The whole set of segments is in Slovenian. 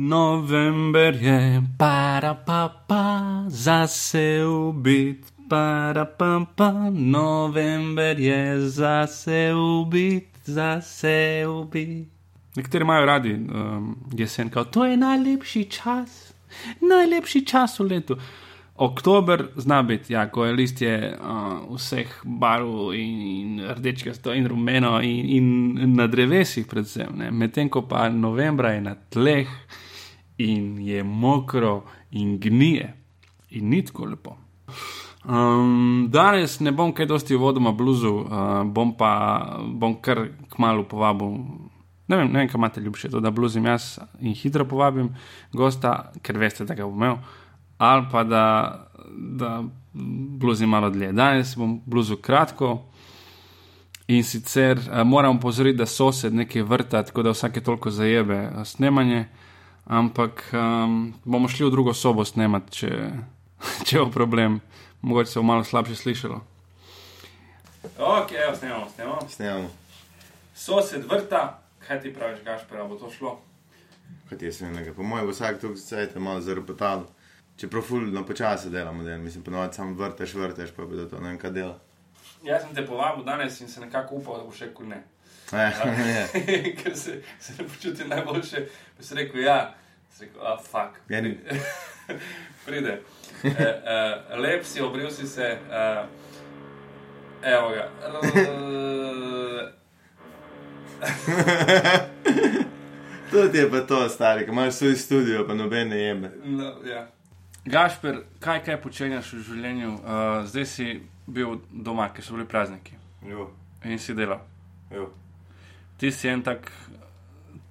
November je, para pa pa, zase ubit, para pa pa, november je, zase ubit, zase ubit. Nekateri imajo radi um, jesen, kot to je najlepši čas, najlepši čas v letu. Oktober zna biti, ja, ko je listje uh, vseh barv in, in rdečega in rumeno in, in na drevesih, predvsem. Medtem ko pa novembra je na tleh in je mokro in gnije in ni tako lepo. Um, danes ne bom kaj dosti vodoma bluzu, uh, bom pa bom kar kmalo povabil. Ne vem, vem, kaj imate ljubše, to, da bluzim jaz in hitro povabim gosta, ker veste, da ga bom imel, ali pa da, da bluzim malo dlje. Danes bom bluzil kratko in sicer uh, moram pozoriti, da sosed nekaj vrta, tako da vsake toliko zajebe uh, snemanje ampak um, bomo šli v drugo sobo snemati, če, če bo problem. Mogoče se bo malo slabše slišalo. Ok, evo, snemamo, snemamo. Snemamo. Sosed vrta, kaj ti praviš, Gašpor, bo to šlo? Kot je snemnega. Po mojem, vsak tu cajt je malo zarepetal. Čeprav fulno počasi delamo, da mislim, ponovadi samo vrteš, vrteš, pa bi to ne vem, kaj dela. Jaz sem te povabil danes in se nekako upal, da bo še kul ne. Ker se, se ne počuti najboljše, bi se rekel, ja, se rekel, a fuck. Ni. Pride. E, e, lep si, obril si se, e, evo ga. To ti je pa to, stari, ki imaš svoj studio, pa nobene jeme. No, ja. Gašper, kaj, kaj počenjaš v življenju? Uh, zdaj si bil doma, ker so bili prazniki Jo, in si delal. jo. Ti si en tak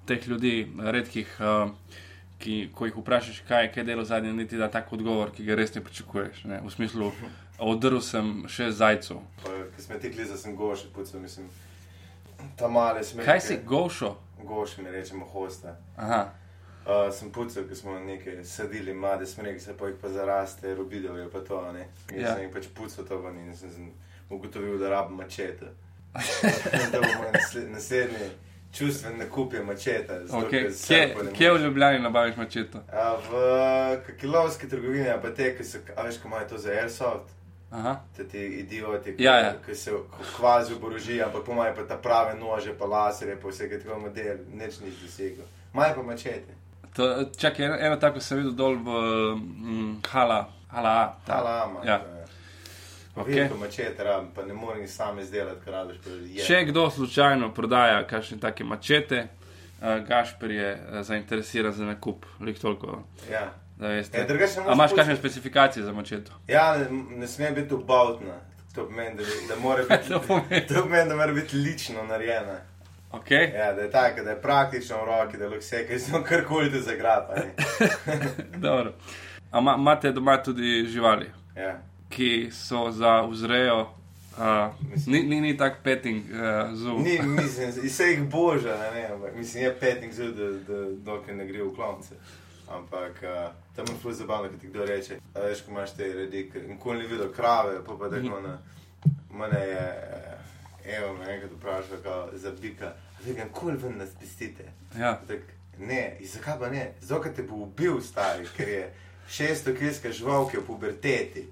teh ljudi, redkih, uh, ki, ko jih vprašaš, kaj je delo zadnje, niti da tak odgovor, ki ga res ne pričakuješ. Ne? V smislu, odrl sem še zajcev. Ko smo tekli, da sem goš, pucal, mislim, ta male smeti. Kaj si gošo? Goš, mi rečemo hosta. Aha, Uh, sem pucal, ko smo nekaj sadili, mlade smreke, se pa jih pa zaraste, rubidovi pa to, ne. Jaz Ja. sem jih pač pucal to ven in sem, sem ugotovil, da rabim mačete. Da bo moj nasle- naslednji čustven nakup je mačeta. okay. kje, kje v. Ljubljani nabaviš mačeto? A, v kakilovski trgovini, a pa te, ki so, a veš, ko imajo to za airsoft, Aha. te ti idioti, Ja, ja. ki se kvazi oborožijo, ampak pomajo pa ta prave nože, pa laserje, pa vse, ki tako model, nič ni dosegel. Majo pa mačete. To, čakaj, eno, eno tako sem videl dol v mm, Hala, Hala A. ta- Alama. Ja. Okay. Mačete rabim, pa ne morem sam izdelati, ker rabiš. Če kdo slučajno prodaja kakšne take mačete, uh, Gašper je uh, zainteresiran za nakup, lik toliko, Ja. veste. Ja, ne A imaš kakšne specifikacije za mačeto? Ja, ne, ne sme biti obavtna. To pomeni, da, da mora biti, To pomeni. da mora biti lično narejena. Okay. Ja, da je tako, da je praktično v roki, da lahko vse, ki so karkoli te zagrapa. ne. Dobro. A ma- imate doma tudi živali, Ja. Ki so za vzrejo, uh, Mislim- ni, ni, ni tak petting uh, zub. Ni, mislim, iz vseh božja, ne, ne, ampak mislim, je petnik zud, da, da dokler ne gre v klonce. Ampak uh, tam je fuz zabavno, ko ti kdo reče, a veš, ko imaš te redi, ki nikoli ni videl krave, pa pa tako na, mene je, eh, evo, me enkrat vprašal, za bika, a ti ga nikoli ven nas pestite. Ja. Tak, ne, in zakaj pa ne? Zato, ker te bo ubil stari, ker je 600 kilska žival, ki je v puberteti.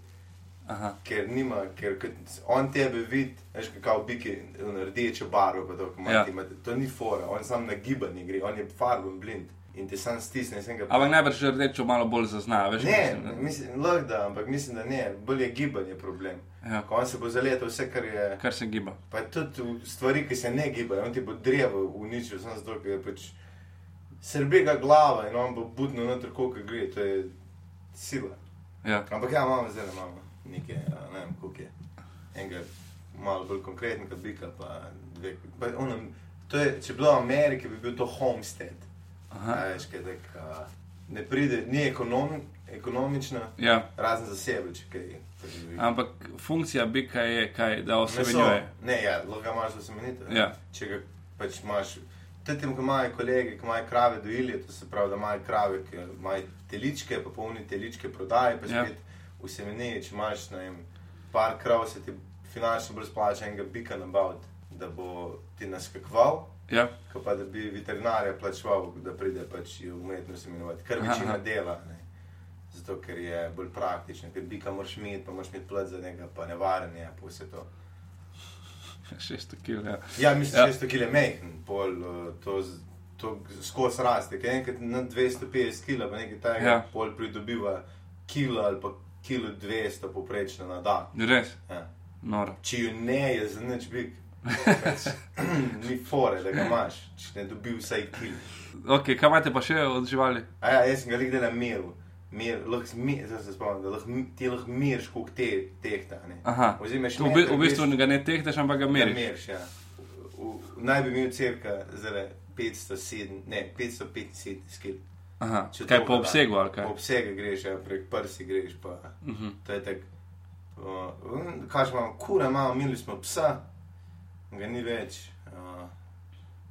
Aha. Ker nima, ker kot on tebe vidi, veš, kako biki rdečo barvo, pa to, Ja. ja. to ni fora, on sam na gibanje gre, on je farben blind in te sam stisne, sem ga Ampak najbrž rdečo malo bolj zazna, veš? Ne, mislim, da- mislim, lahko da, ampak mislim, da ne, bolj je gibanje problem. Ja. Ko on se bo zaletel vse, kar je, Kar se giba. pa tudi stvari, ki se ne gibajo, on ti bo drevo uničil, samo zato, ker pač srbi ga glava in on bo budno noter, koliko gre, to je sila. Ja. Ampak ja, imamo zdaj imamo nekaj, a, ne vem, je. Enega malo bolj konkretnega bika, pa dve. Pa onem, to je, če bi bilo v Ameriki, bi bil to homestead. Veš, kaj tak, a, ne pride, ni ekonom, ekonomično, Ja. razen za sebe, če kaj. preživi. Ampak funkcija bika je kaj, da Meso. osemenjuje. Ne, ja, lahko ga imaš za semenitev. ne. Ja. Če ga pač imaš. Tem, ko imajo kolege, ki imajo krave dojili, to se pravi, da imajo krave, ki imajo teličke, pa polni teličke prodaje, pa Ja. V semeniji, če imaš ne vem, par krav, se ti finančno bolj splača enega bika nabaviti, da bo ti naskakval Ja. Ko pa da bi veterinarja plačeval, da pride pač umetnost imenovati, kar večina dela. Ne. Zato, ker je bolj praktičen, ker bika moraš imeti, pa moraš imeti plet za njega, pa nevaren je, pa vse to. 600 kg. Ja. Ja, mislim, Ja. da 600 kg je mehen, pol eh, to, to skozi raste, ker enkrat na 250 kg, pa nekaj takega, Ja. ja. pol pridobiva kilo ali pa kilo 200 poprečno na dan. Res, Ja. noro. Če jo ne je za nič big, pač, ni fore, da ga imaš, če ne dobi vsaj kilo. Ok, kaj imate pa še od živali? A ja, jaz sem ga likdel na miru. Mir, lahko, mi, se spomnim, da lahko, ti lahko miriš, koliko te tehta. Oziroma, V, v bistvu ga ne tehtaš, ampak ga meriš. Meriš, ja. V, v, naj bi imel cirka zdaj 507, ne, 575 kg. Aha. Če Kaj po obsegu? Po obsegu greš, ja, prek prsi greš. Pa, Uh -huh. to je tako. Uh, Kaj imamo, kura imamo, imeli smo psa, ga ni več. Uh,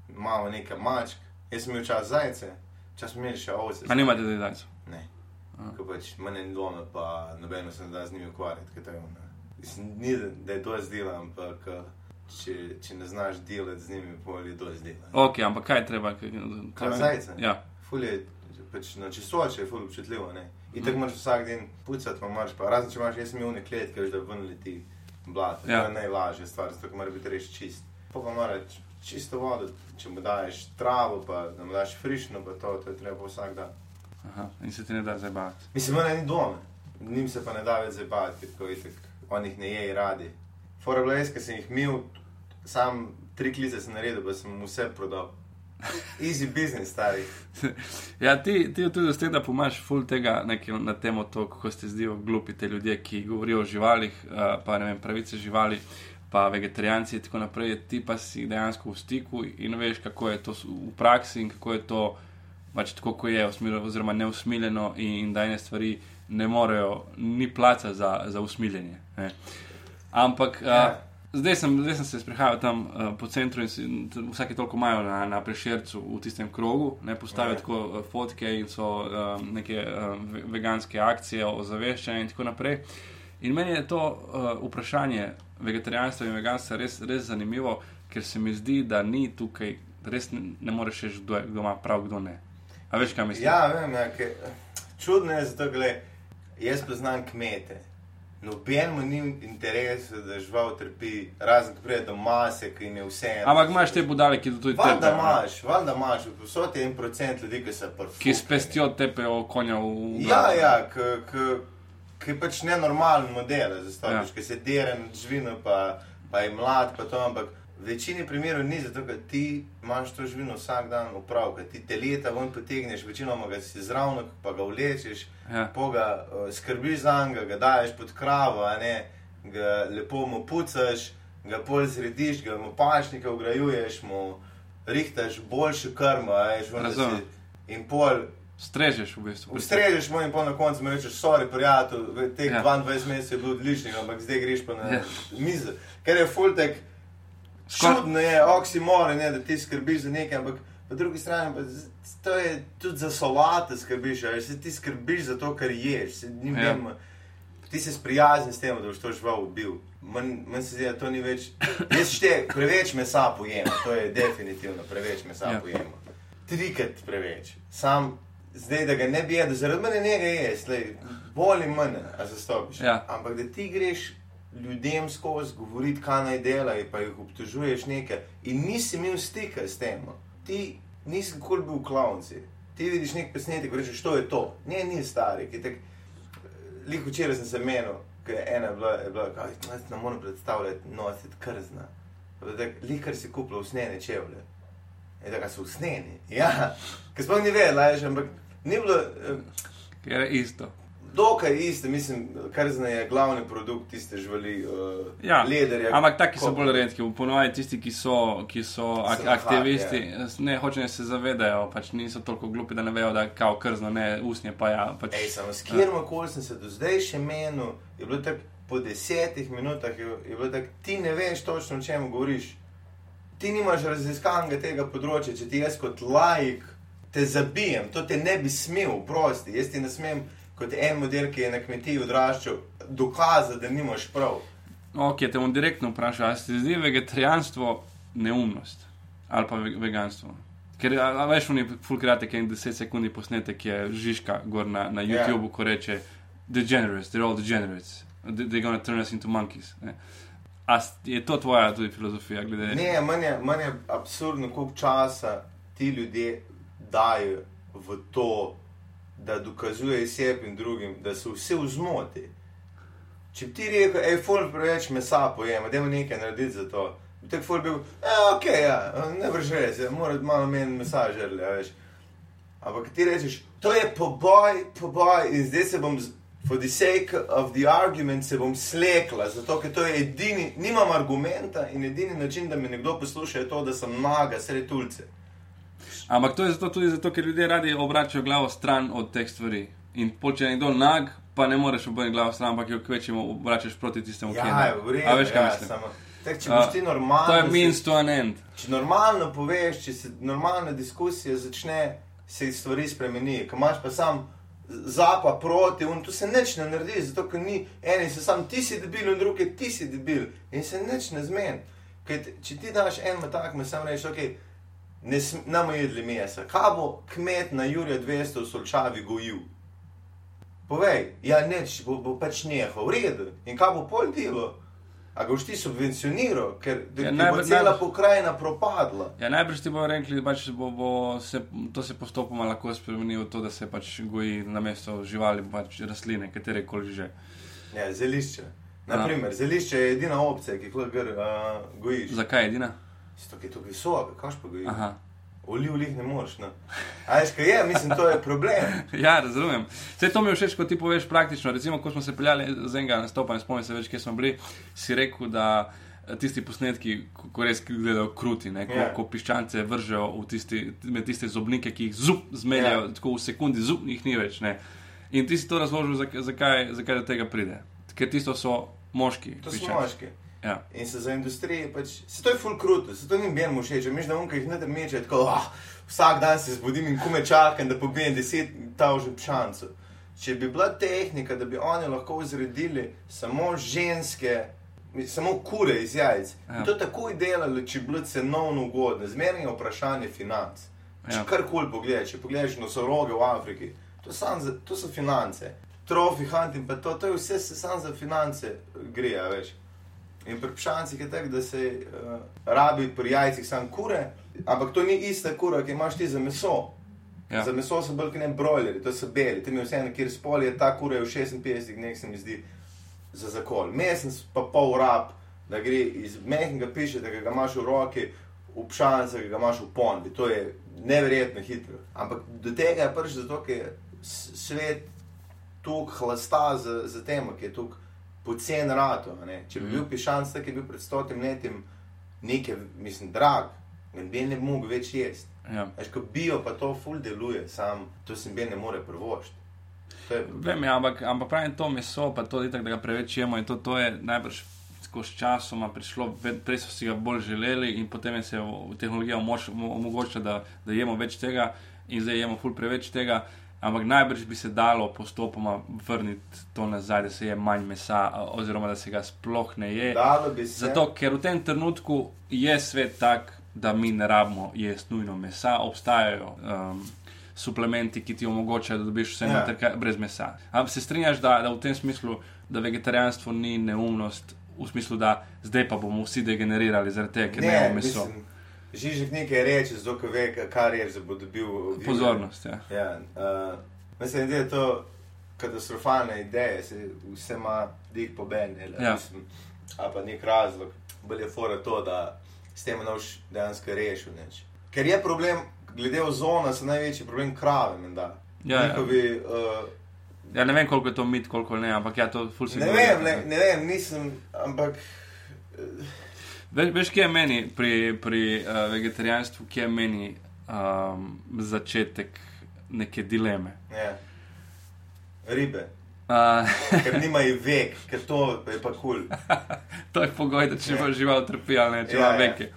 imamo nekaj mačk, jaz sem imel čas zajce, čas smo imeli še ovce. A nimate zdaj zajcev? Ne. Ko pač mene ni doma, pa nobeno se ne da z njimi ukvarjati. Ni, da- je to zdela, ampak uh, če, če ne znaš delati z njimi, pol je to zdela. Ok, ampak kaj je treba? Kaj, Kaj zajce? Ja. Ful je, pač na čistoče je ful občutljivo, ne. In tako moraš vsak dan pucati, pa moraš pa, razen če imaš, jaz sem imel nekaj kletke, veš, da ven leti blato. Ja. To je najlažja stvar, zato ker mora biti res čist. Pa pa mora čisto vodo, če mu daješ travo, pa da mu daš frišno, pa to, to je treba vsak dan. Aha. In se ti ne da zabavati. Mislim, mene ni doma, njim se pa ne da več zabavati, ker itek, on jih ne je radi. Fora bila res, ker sem jih imel, sam tri klice sem naredil, pa sem vse prodal. Easy business, stari. Ja, ti, ti tudi z tega pomaš ful tega nekaj na temo to, kako se zdijo glupi te ljudje, ki govorijo o živalih, uh, pa ne vem, pravice živali, pa vegetarijanci in tako naprej. Ti pa si dejansko v stiku in veš, kako je to s- v praksi in kako je to pač tako, kot je, usmil, oziroma neusmiljeno in, in da ene stvari ne morejo, ni placa za, za usmiljenje. Ne. Ampak. Uh, Ja. Zdaj sem, zdaj sem se sprehajal tam uh, po centru in si, t- vsake toliko imajo na, na prešercu v tistem krogu, ne postavijo Ja. tako uh, fotke in so uh, neke ve- veganske akcije o ozaveščanju in tako naprej. In meni je to uh, vprašanje vegetarijanstva in veganstva res, res zanimivo, ker se mi zdi, da ni tukaj, res ne, ne moreš reči, kdo, je- kdo ima prav, kdo ne. A veš, kaj mislim? Ja, vem, ja, čudno je zato, gle, jaz poznam kmete. Nobenemu ni interes, da žival trpi, razen ko pride do mase, ki je vse. Ampak imaš te budale, ki tudi tepejo, ne? imaš, valjda imaš, posod je en procent ljudi, ki se prfi. ki s pestjo tepejo konja v v Ja, ja, ki je pač nenormalen model, zastaviš, Ja. ki se dere živino, pa, pa je mlad, pa to, ampak v večini primerov ni zato, ker ti imaš to živino vsak dan upravka, ti te leta ven potegneš, večinoma ga si zravno, pa ga vlečeš, Ja. pa ga uh, skrbiš za njega, ga daješ pod kravo, ne, ga lepo mu pucaš, ga pol zrediš, ga mu pašnike ugrajuješ, mu rihtaš boljšo krmo, veš, ven, da Razumem. si- in pol Strežeš v bistvu. Ustrežeš mu in pa na koncu mi rečeš, sorry, prijatelj, teh Ja. ja. 22 mesecev je bilo odličnih, ampak zdaj greš pa na Ja. mizo. Ker je fultek, Skor- čudno je, oksimore, ne, da ti skrbiš za nekaj, ampak po drugi strani pa to je tudi za solate skrbiš, a veš, se ti skrbiš za to, kar ješ. Se, Ja. ja. Ti se sprijazni s tem, da boš to žival ubil. Man se zdi, da to ni več. Jaz šte, preveč mesa pojemo, to je definitivno preveč mesa Ja. pojemo. Trikrat preveč. Sam zdaj, da ga ne bi jedel, zaradi mene ne ga je, slej, boli mene, a zastopiš. Ja. Ampak da ti greš ljudem skozi govoriti, kaj naj delajo, pa jih obtožuješ nekaj in nisi imel stika s tem. Ti nisi nikoli bil v klavnici. Ti vidiš nek posnetek, ko rečeš, to je to. Ne, ni stari, ki tak. Lik včeraj sem se menil, ker je ena bila, je bila kaj, jaz ne morem predstavljati nositi krzna. Likar si kupil usnjene čevlje. Je da so usnjeni. Ja, ker sploh ni vedela, ampak ni bilo. eh, Ker je isto. Dokaj isto, mislim, krzna je glavni produkt tiste živali, uh, Ja, lederja. Ampak taki so bolj redki, ponovadi tisti, ki so, ki so ak aktivisti, hard, ne hočejo, da se zavedajo, pač niso toliko glupi, da ne vejo, da kao krzno, ne usnje pa ja. Pač, Ej, samo s kjerom koli sem se do zdaj še menil, je bilo tako po desetih minutah, je, je bilo tako, ti ne veš točno, o čem govoriš. Ti nimaš raziskanega tega področja, če ti jaz kot laik te zabijem, to te ne bi smel, prosti. Jaz ti ne smem, kot en model, ki je na kmetiji odraščal, dokazati, da nimaš prav. Ok, te bom direktno vprašal, ali se ti zdi vegetarijanstvo neumnost? ali pa ve- veganstvo. Ker a, veš, oni fulkratek je 10 sekund posnetek, je Žižka gor na, na Ja. YouTubu, ko reče: Degenerates, they're all degenerates, They- they're gonna turn us into monkeys. Ne? A je to tvoja tudi filozofija? Glede? Ne, meni je, meni je absurdno, koliko časa ti ljudje dajo v to, da dokazujejo sebi in drugim, da so vse v zmoti. Če bi ti rekel, hej, ful preveč mesa pojemo, da nekaj narediti za to. Bi tako ful bil, eh, ok, ja, ne vrš res, ja, mora malo menj mesa žrli, ja, veš. Ampak ti rečeš, to je poboj, poboj in zdaj se bom, for the sake of the argument, se bom slekla, zato ker to je edini, nimam argumenta in edini način, da me nekdo posluša, je to, da sem naga sred tulce. Ampak to je zato, tudi zato, ker ljudje radi obračajo glavo stran od teh stvari. In pol, če je nekdo nag, pa ne moreš obrniti glavo stran, ampak jo kvečemo obračaš proti tistemu, ki je Ja, nag. v redu, A veš, kaj ja, mislim? samo. Tak, če boš ti normalno. To je means to an end. Če normalno poveš, če se normalna diskusija začne, se stvari spremeni. Ko imaš pa sam za pa proti, in tu se nič ne naredi, zato ker ni eni se sam ti si debil, in drugi ti si debil, in se nič ne zmeni. Ker Če ti daš en tak, me sam rečeš, ok, ne smemo jedli mesa. Kaj bo kmet na Jurija 200 v Solčavi gojil? Povej, ja, neč, bo, bo pač nehal, v redu. In kaj bo pol delo? A ga boš ti subvencioniral, ker Ja, ja, bo cela najbolj- pokrajina propadla. Ja, najbrž ti bodo rekli, da pač bo, bo se, to se postopoma lahko spremeni v to, da se pač goji na mesto živali, pač rastline, katere koli že. Ja, zelišče. Naprimer, zelišče je edina opcija, ki jih uh, gojiš. Zakaj je edina? Zato, ker je to visoko, kaš pa gojiš. Aha. Oliv lih ne moreš. No. A veš, kaj je, mislim, to je problem. Ja, razumem. Vse to mi je všeč, ko ti poveš praktično. Recimo, ko smo se peljali z enega nastopa, ne spomnim se več, kje smo bili, si rekel, da eh, tisti posnetki, ko, res gledajo kruti, ne, ko, Ja. ko piščance vržejo tisti, med tiste zobnike, ki jih zup zmeljajo, Ja. tako v sekundi, zup jih ni več. Ne. In ti si to razložil, zak- zakaj, zakaj do tega pride. Ker tisto so moški. To so piščanci. moški. Ja. In se za industrijo, pač, se to je full kruto, se to ni meni všeč, miš da unka jih ne da meče, tako, ah, vsak dan se zbudim in kume čakam, da pobijem deset tavžen šancov. Če bi bila tehnika, da bi oni lahko vzredili samo ženske, mi- samo kure iz jajc, Ja. to takoj delali, če bi bilo cenovno ugodno, zmeraj je vprašanje financ. Če Ja. ja. karkoli pogledaš, če pogledaš nosoroge v Afriki, to, za, to so finance. Trofi, hunting, pa to, to je vse se samo za finance gre, a veš. In pri pšancih je tako, da se uh, rabi pri jajcih samo kure, ampak to ni ista kura, ki imaš ti za meso. Ja. Za meso so bolj kot ne brojleri, to so beli, tam je vseeno, kjer spol je ta kura je v 56 dneh, se mi zdi, za zakol. Mesen pa pol rab, da gre iz mehkega piše, da ga imaš v roki, v pšancah, da ga imaš v ponvi. To je neverjetno hitro. Ampak do tega je prvič zato, ker je svet tukaj hlasta za, za tem, ki je tukaj pocen rato. ne. Če bi Mhm. bil pišanc, tako je bil pred stotim letim nekaj, mislim, drag, bi ne mogel več jesti. Ja. Veš, ko bio pa to ful deluje, sam to si ben ne more je Vem, ja, ampak, ampak pravim to meso, pa to itak, da ga preveč jemo in to, to je najbrž skozi časoma prišlo, prej so si ga bolj želeli in potem je se v- tehnologija omogočila, da, da jemo več tega in zdaj jemo ful preveč tega. Ampak najbrž bi se dalo postopoma vrniti to nazaj, da se je manj mesa, oziroma da se ga sploh ne je. Zato, ker v tem trenutku je svet tak, da mi ne rabimo jesti nujno mesa, obstajajo um, suplementi, ki ti omogočajo, da dobiš vse Ja. noter, kar- brez mesa. Ampak se strinjaš, da, da v tem smislu, da vegetarijanstvo ni neumnost, v smislu, da zdaj pa bomo vsi degenerirali zaradi tega, ker ne ne, imamo meso. mislim, Žižek nekaj reče, zato ker ve, kar je, da bo dobil vire. Pozornost. Ja. Ja, uh, mislim, da je to katastrofalna ideja, se vse ima dik po meni, Ja. ali pa nek razlog. Bolje je fora to, da s tem ne boš dejansko rešil nič. Ker je problem, glede ozona, so največji problem krave, menda. Ja, ja. Njihovi, uh, ja, ne vem, koliko je to mit, koliko ne, ampak ja, to ful se ne vem, ne, ne vem, nisem, ampak Veš, veš, kje je meni pri, pri uh, vegetarijanstvu, kje je meni um, začetek neke dileme. ja. ribe. Uh, Ker nimajo vek, ker to je pa kul. Cool. to je pogoj, da če Ja. bo žival trpi ali ne, če Ja, ima ja. veke.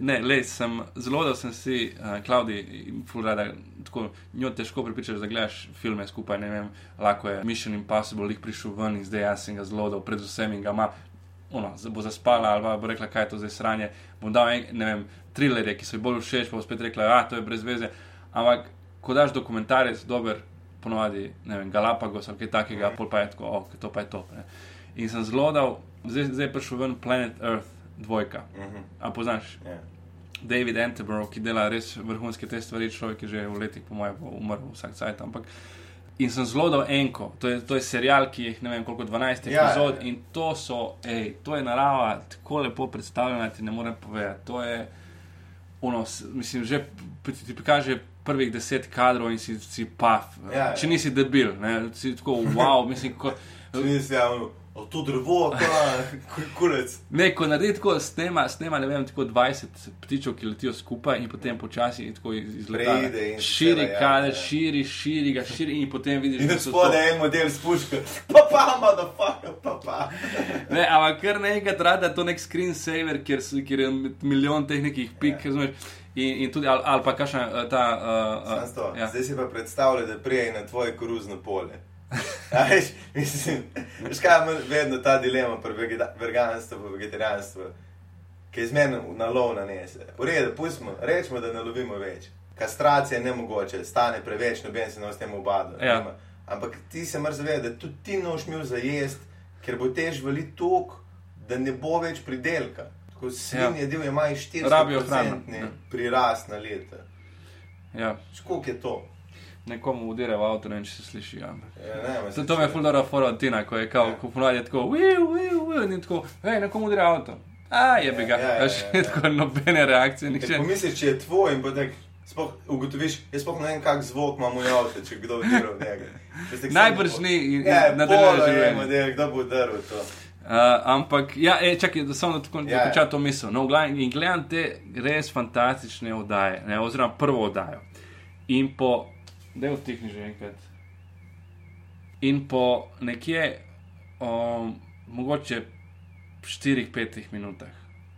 Ne, le, sem zelo, da sem si, uh, Klaudi, fulrada, tako njo težko pripričaš, da gledaš filme skupaj, ne vem, lahko je Mission Impossible, jih prišel ven in zdaj jaz sem ga zelo dal, predvsem in ga ima. Ono, bo zaspala ali bo rekla, kaj je to zdaj sranje. Bom dal en, ne vem, trilerje, ki so ji bolj všeč, pa bo spet rekla, da to je brez veze. Ampak, ko daš dokumentarec, dober, ponovadi, ne vem, Galapagos ali kaj takega, pol pa je tako, ok, to pa je to. Ne. In sem zelo dal, zdaj, zdaj je prišel ven Planet Earth dvojka. Mhm. A poznaš? Ja. David Attenborough, ki dela res vrhunske te stvari, človek je že v letih, po mojem, umrl vsak cajt. Ampak in sem zelo dal enko, to je, to je serial, ki je ne vem koliko 12 Ja, epizod ja, ja. in to so, ej, to je narava, tako lepo predstavljena, ti ne morem povedati. To je, ono, mislim, že ti prikaže prvih deset kadrov in si, si paf. Ja, ja. Če nisi debil, ne, si tako, wow, mislim, ko, Če nisi javno, o to drevo, kaj, kulec. Ne, ko naredi tako, snema, snema ne vem, tako 20 ptičev, ki letijo skupaj in potem počasi tako iz- izleta. Preide in Širi cela, kader, ja. širi, širi ga, širi in potem vidiš, In da so spode to. en model spuška, pa pa, motherfucker, pa pa. Ne, ampak kar nekaj rada to nek screensaver, kjer, kjer je milijon teh nekih pik, Ja. yeah. in, in tudi, ali, ali pa kakšna eh, ta. Uh, ja. Zdaj si pa predstavljaj, da prije na tvoje koruzno polje. Veš, mislim, veš kaj je vedno ta dilema pri veganstvu in vegetarijanstvu, ki je zmerno na lov nanese. V redu, pustimo, rečemo, da ne lovimo več. Kastracija je nemogoče, stane preveč, noben se ne s tem obada. Ja. nima. Ampak ti se moraš zavedati, da tudi ti noš imel za jesti, ker bo tež vali tok, da ne bo več pridelka. Tako svinje ja. divje imajo 400 Rabijo hrano, ja. prirast na leto. Ja. Koliko je to? Nekomu udire v avto, ne vem, če se sliši. Ampak. Ja, ne, To, me je čuje. fuldora fora od Tina, ko je kao, Ja. ko ponovadi je tako, viu, viu, viu, in tako, hej, nekomu udire avto. A, je bi ga, Ja, ja, ja, ja, ja. tako nobene reakcije, nihče. Pomisliš, če je tvoj in potem sploh ugotoviš, jaz sploh ne vem, kak zvok ima moj avto, če kdo vdira v njega. Najbrž ni in- in Ja, nadaljuje življenje. kdo bo udaril to. Uh, ampak, ja, e, čakaj, da samo tako Ja, ja, ja. dokončam to misel. No, v glavnem, in gledam te res fantastične oddaje, ne, oziroma prvo oddajo. In po, da vtihni že enkrat. In po nekje, um, mogoče 4-5 minutah,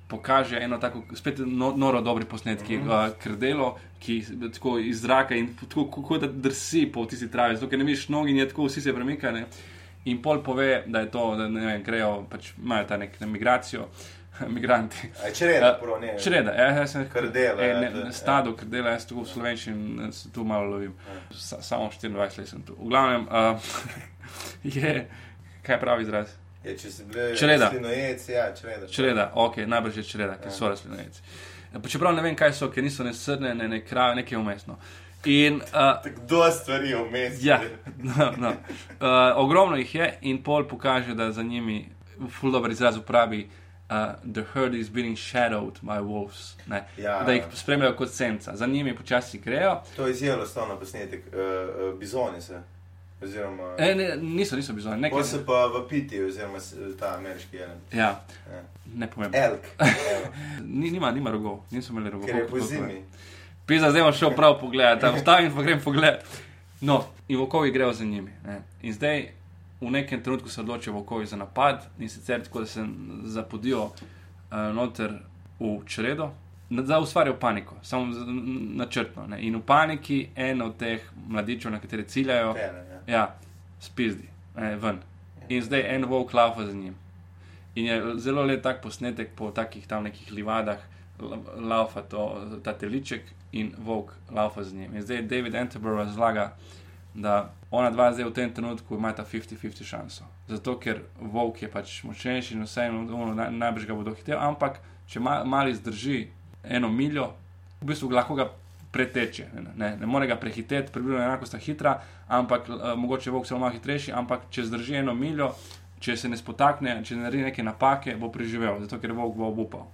pokaže eno tako, spet no, noro dobri posnetki, mm -hmm. uh, krdelo, ki tako iz zraka in tako, kot da drsi po tisti travi, zato ker ne vidiš nogi in je tako, vsi se premikajo. In pol pove, da je to, da ne vem, grejo, pač imajo ta nek ne, migracijo, migranti. A če reda, Ja, prav ne. Čreda, ja, jaz sem Krdela, e, ja, ne, ne, stado krdela, jaz tu v slovenščini se tu malo lovim. Sa, samo 24 let sem tu. V glavnem, uh, je, kaj pravi izraz? Je, če si bile Čreda. rastlinojec, ja, čreda. Čreda, ok, najbrž je čreda, ker so rastlinojeci. Čeprav ne vem, kaj so, ker niso ne srne, ne, ne krave, nekaj umestno. In uh, Tako do stvari vmes. Ja, no, no. Uh, ogromno jih je, in pol pokaže, da za njimi, ful dobro izraz uporabi, uh, the herd is being shadowed by wolves. Ne? Ja. Da jih spremljajo kot senca, za njimi počasi grejo. To je zelo stalno posnetek, uh, uh, bizoni se. Oziroma, E, ne, niso, niso bizoni, nekaj. Ko se pa v piti, oziroma ta ameriški jelen. Ja, Ja. ne pomembno. Elk. Ni, nima, nima rogov, niso imeli rogov. Ker je po zimi. Pisa, zdaj bom šel prav pogledat, tam stavim pa grem pogledat. No, in volkovi grejo za njimi. Ne. In zdaj v nekem trenutku se odločijo volkovi za napad in sicer tako, da se zapodijo uh, noter v čredo, da ustvarijo paniko, samo načrtno. Ne. In v paniki en od teh mladičev, na katere ciljajo, Pene, ja. ja, spizdi, ne, ven. In zdaj en volk lava za njim. In je zelo lep tak posnetek po takih tam nekih livadah, la- laufa to, ta teliček in volk laufa z njim. In zdaj David Attenborough razlaga, da ona dva zdaj v tem trenutku imata 50-50 šanso. Zato ker volk je pač močnejši in vse naj- najbrž ga bo dohitel, ampak če ma, mali zdrži eno miljo, v bistvu lahko ga preteče. Ne, ne, ne more ga prehiteti, približno enako sta hitra, ampak uh, mogoče volk celo malo hitrejši, ampak če zdrži eno miljo, če se ne spotakne, če naredi neke napake, bo preživel, zato ker volk bo obupal.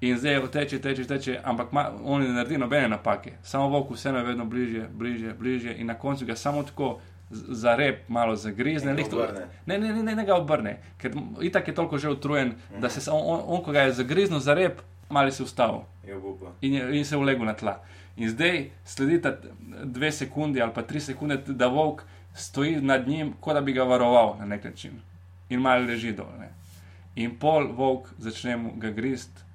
In zdaj teče, teče, teče, ampak ma, on ne naredi nobene napake, samo volk vseeno je vedno bližje, bližje, bližje in na koncu ga samo tako za rep malo zagrizne. Obrne. Ne, ne, ne, ne, ne ga obrne, ker itak je toliko že utrujen, da se samo on, on, ko ga je zagriznil za rep, mali se ustavil Je in, je, in se ulegel na tla. In zdaj sledita dve sekunde ali pa tri sekunde, da volk stoji nad njim, kot da bi ga varoval na nek način. In malo leži dol. Ne. In pol volk začne ga grist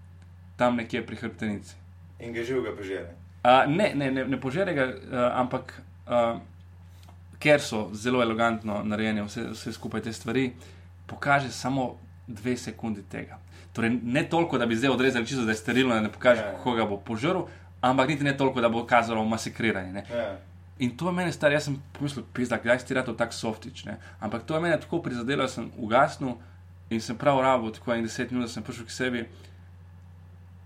tam nekje pri hrbtenici. In ga živega požere. Uh, ne, ne, ne, ne požere ga, uh, ampak uh, ker so zelo elegantno narejene vse, vse skupaj te stvari, pokaže samo dve sekundi tega. Torej, ne toliko, da bi zdaj odrezali čisto, da je sterilno, da ne pokaže, Ja. kako ga bo požrl, ampak niti ne toliko, da bo kazalo masakriranje. Ne. Ja. In to je meni star, jaz sem pomislil, pizda, kdaj si ti rado tak softič. Ne? Ampak to je meni tako prizadelo, da sem ugasnil in sem prav rabo, tako en deset minut, da sem prišel k sebi.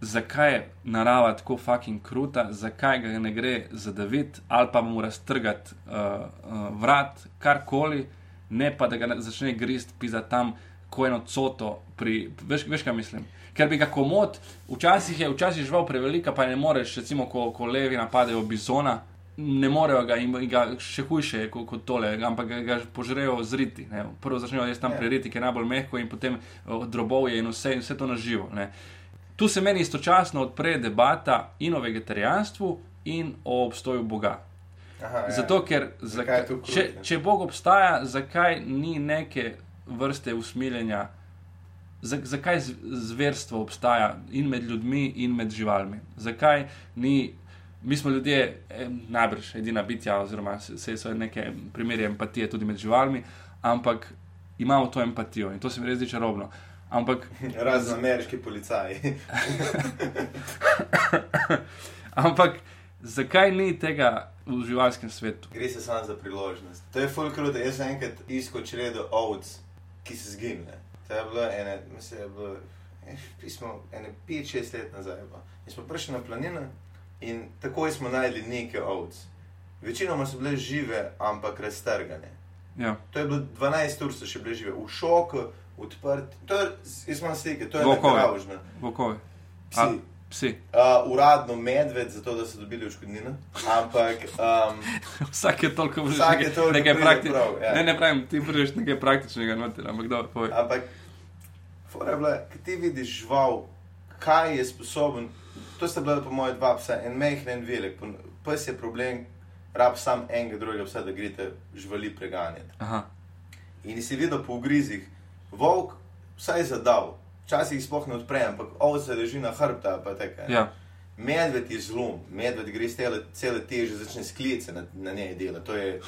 Zakaj je narava tako fucking kruta, zakaj ga ne gre zadaviti ali pa mu raztrgati uh, uh, vrat, karkoli, ne pa da ga začne grist, pisa tam, ko eno coto. Pri, veš, veš, kaj mislim? Ker bi ga komod, včasih je včasih žival prevelika, pa ne moreš, recimo, ko, ko levi napadejo bizona, ne morejo ga in ga še hujše je kot, kot tole, ampak ga, ga požrejo zriti. Ne. Prvo začnejo jesti tam Ja. preriti, ki je najbolj mehko, in potem o, drobovje in vse, in vse to naživo. Ne. Tu se meni istočasno odpre debata in o vegetarijanstvu, in o obstoju Boga. Aha, ja. Zato, ker Zakaj zaka, če, če Bog obstaja, zakaj ni neke vrste usmiljenja, za, zakaj z- zverstvo obstaja in med ljudmi, in med živalmi? Zakaj ni, mi smo ljudje, eh, najbrž edina bitja, oziroma se, se so neke primere empatije tudi med živalmi, ampak imamo to empatijo in to se mi res zdi čarobno. Ampak Razen ameriški policaji. Ampak zakaj ni tega v živalskem svetu? Gre se samo za priložnost. To je fulkrat, da jaz sem enkrat iskal čredo ovc, ki se zginile. To je bilo ene, mislim, je bilo, eh, pismo, ene 5-6 let nazaj. Pa. In smo prišli na planino in takoj smo najdli nekaj ovc. Večinoma so bile žive, ampak raztrgane. Ja, To je bilo 12 ur, so še bile žive, v šoku, odprt. To je, jaz imam slike, to je naravno. vokovi, A- Psi. psi. Uh, uradno medved, zato da so dobili odškodnino. Ampak um, Vsak je toliko vrzel, Vsak je toliko nekaj praktičnega. ja. Ne, ne pravim, ti prideš nekaj praktičnega noter, ampak dobro, povej. Ampak, bila, ki ti vidiš žival, kaj je sposoben. To sta bila, po mojem, dva psa, en majhen, en velik. Pes je problem, rab sam enega drugega psa, da greste živali preganjati. Aha, In si videl po ugrizih, volk vsaj zadal, včasih sploh ne odpre, ampak ovce leži na hrbta, pa tako. ja, Medved je zlom, medved gre cele, cele teže, začne sklice na, na njej dela. To je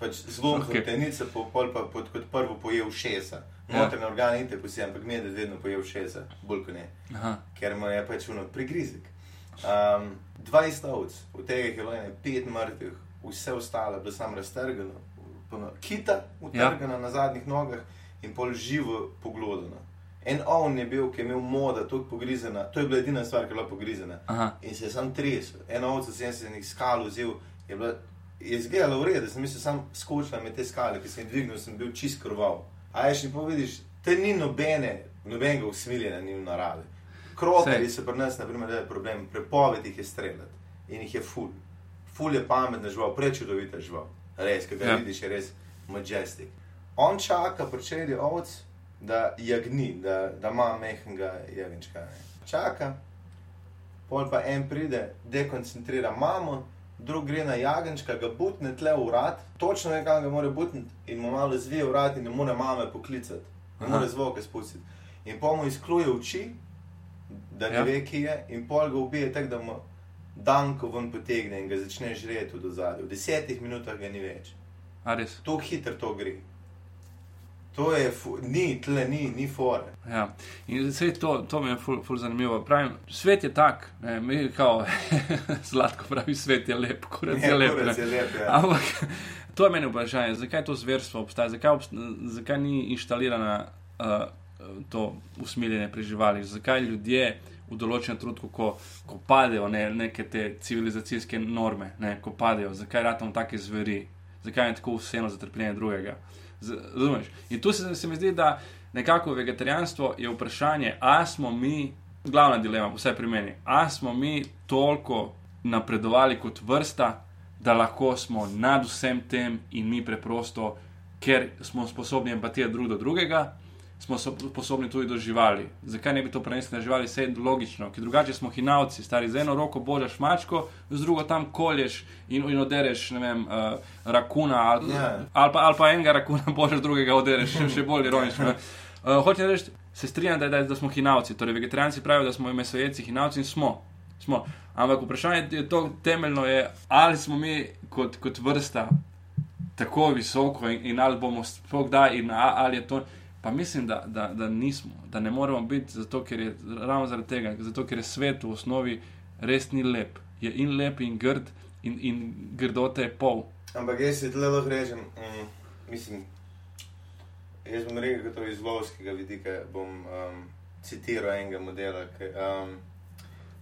pač zlom, Ok. okay. hrbtenice, po, pol pa pod, kot prvo poje ušesa. Ja. Notrne organe in tako si, ampak medved vedno poje ušesa, bolj kot ne, aha, ker mu je pač uno prigrizek. Um, 20 ovc, od tega je bilo ene 5 mrtvih, vse ostalo je bilo samo raztrgano, puno- kita utrgana ja. na zadnjih nogah in pol živo poglodano. En ovn je bil, ki je imel moda, tako pogrizena, to je bila edina stvar, ki je bila pogrizena. aha, In se je sam tresel. Eno ovce sem se nekaj skal vzel, je, bila, je izgledalo v redu, sem mislil, sam skočila med te skale, ki sem jih dvignil, sem bil čist krval. A je še pa vidiš, te ni nobene, nobenega usmiljenja ni v naravi. Krokarji so pri nas, na primer, da je problem, prepoved jih je streljati in jih je ful. Ful je pametna žival, prečudovita žival. Res, ki ga ja. vidiš, je res majestic. On čaka pri čredi ovc, da jagni, da, da ima mehnega jagenčka. ne. Čaka, pol pa en pride, dekoncentrira mamo, drug gre na jagenčka, ga butne tle v vrat, točno ve, kam ga mora butniti in mu malo zvije vrat in ne more mame poklicati, ne more zvoke spustiti. In pol mu izkluje oči, da ne Ja. ve, ki je, in pol ga ubije tako, da mu danko ven potegne in ga začne žreti do zadnje. V desetih minutah ga ni več. Tako hitro to gre. To je, ni, tle ni, ni fore. Ja. In vse to, to mi je ful, ful zanimivo. Pravim, svet je tak, ne, mi kao, sladko pravi, svet je lep, kurat je lep. kurac ne. je lep, ja. Ampak to je meni vprašanje, zakaj to zverstvo obstaja, zakaj, obst zakaj ni inštalirana uh, to usmiljenje pri živalih, zakaj ljudje v določenem trenutku, ko, ko padejo ne, neke te civilizacijske norme, ne, ko padejo, zakaj ratamo take zveri, zakaj je tako vseeno za trpljenje drugega. Z, razumeš? In tu se, se mi zdi, da nekako vegetarijanstvo je vprašanje, a smo mi, glavna dilema, vsaj pri meni, a smo mi toliko napredovali kot vrsta, da lahko smo nad vsem tem in mi preprosto, ker smo sposobni empatije drug do drugega, smo so- sposobni tudi do živali. Zakaj ne bi to prenesli na živali? Vse je logično, ker drugače smo hinavci, stari z eno roko božaš mačko, z drugo tam kolješ in, in odereš, ne vem, uh, rakuna ali, Ja. ali, pa, ali pa enega rakuna božaš, drugega odereš, še, še bolj ironično. Uh, Hočem reči, se strinjam, da, da, da smo hinavci. Torej, vegetarijanci pravijo, da smo mesojedci hinavci in smo. smo. Ampak vprašanje je to temeljno, je, ali smo mi kot, kot vrsta tako visoko in, in ali bomo sploh kdaj, in a, ali je to. Pa mislim, da, da, da nismo, da ne moremo biti, zato, ker je ravno zaradi tega, zato, ker je svet v osnovi res ni lep. Je in lep, in grd, in, in grdote je pol. Ampak jaz se tle lahko rečem, um, mislim, jaz bom rekel, da to iz lovskega vidika bom um, citiral enega modela, ki um,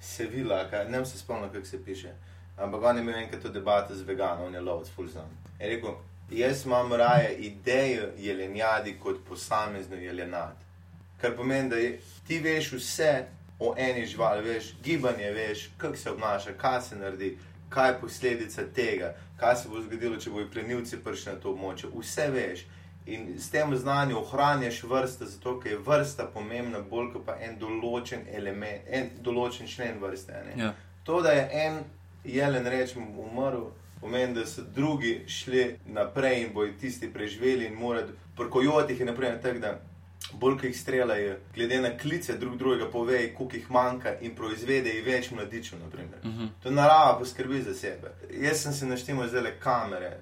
se vila, kaj, ne vem se spomnim, kako se piše. Ampak on je imel enkrat to debato z veganom, on je lovec, full znam. Je rekel, jaz imam raje idejo jelenjadi kot posamezno jelenad. Kar pomeni, da je, ti veš vse o eni živali, veš gibanje, veš, kako se obnaša, kaj se naredi, kaj je posledica tega, kaj se bo zgodilo, če bojo plenilci prišli na to območje. Vse veš. In s tem znanjem ohranjaš vrste, zato ker je vrsta pomembna, bolj kot pa en določen element, en določen člen vrste. Ja. To, da je en jelen rečem umrl, pomeni, da so drugi šli naprej in bojo tisti preživeli in morajo. Pri kojotih je naprimer tako, da bolj ko jih streljajo, glede na klice drug drugega povejo, koliko jih manjka in proizvedejo več mladičev. naprimer. Mhm. To narava poskrbi za sebe. Jaz sem si naštel zdaj le kamere,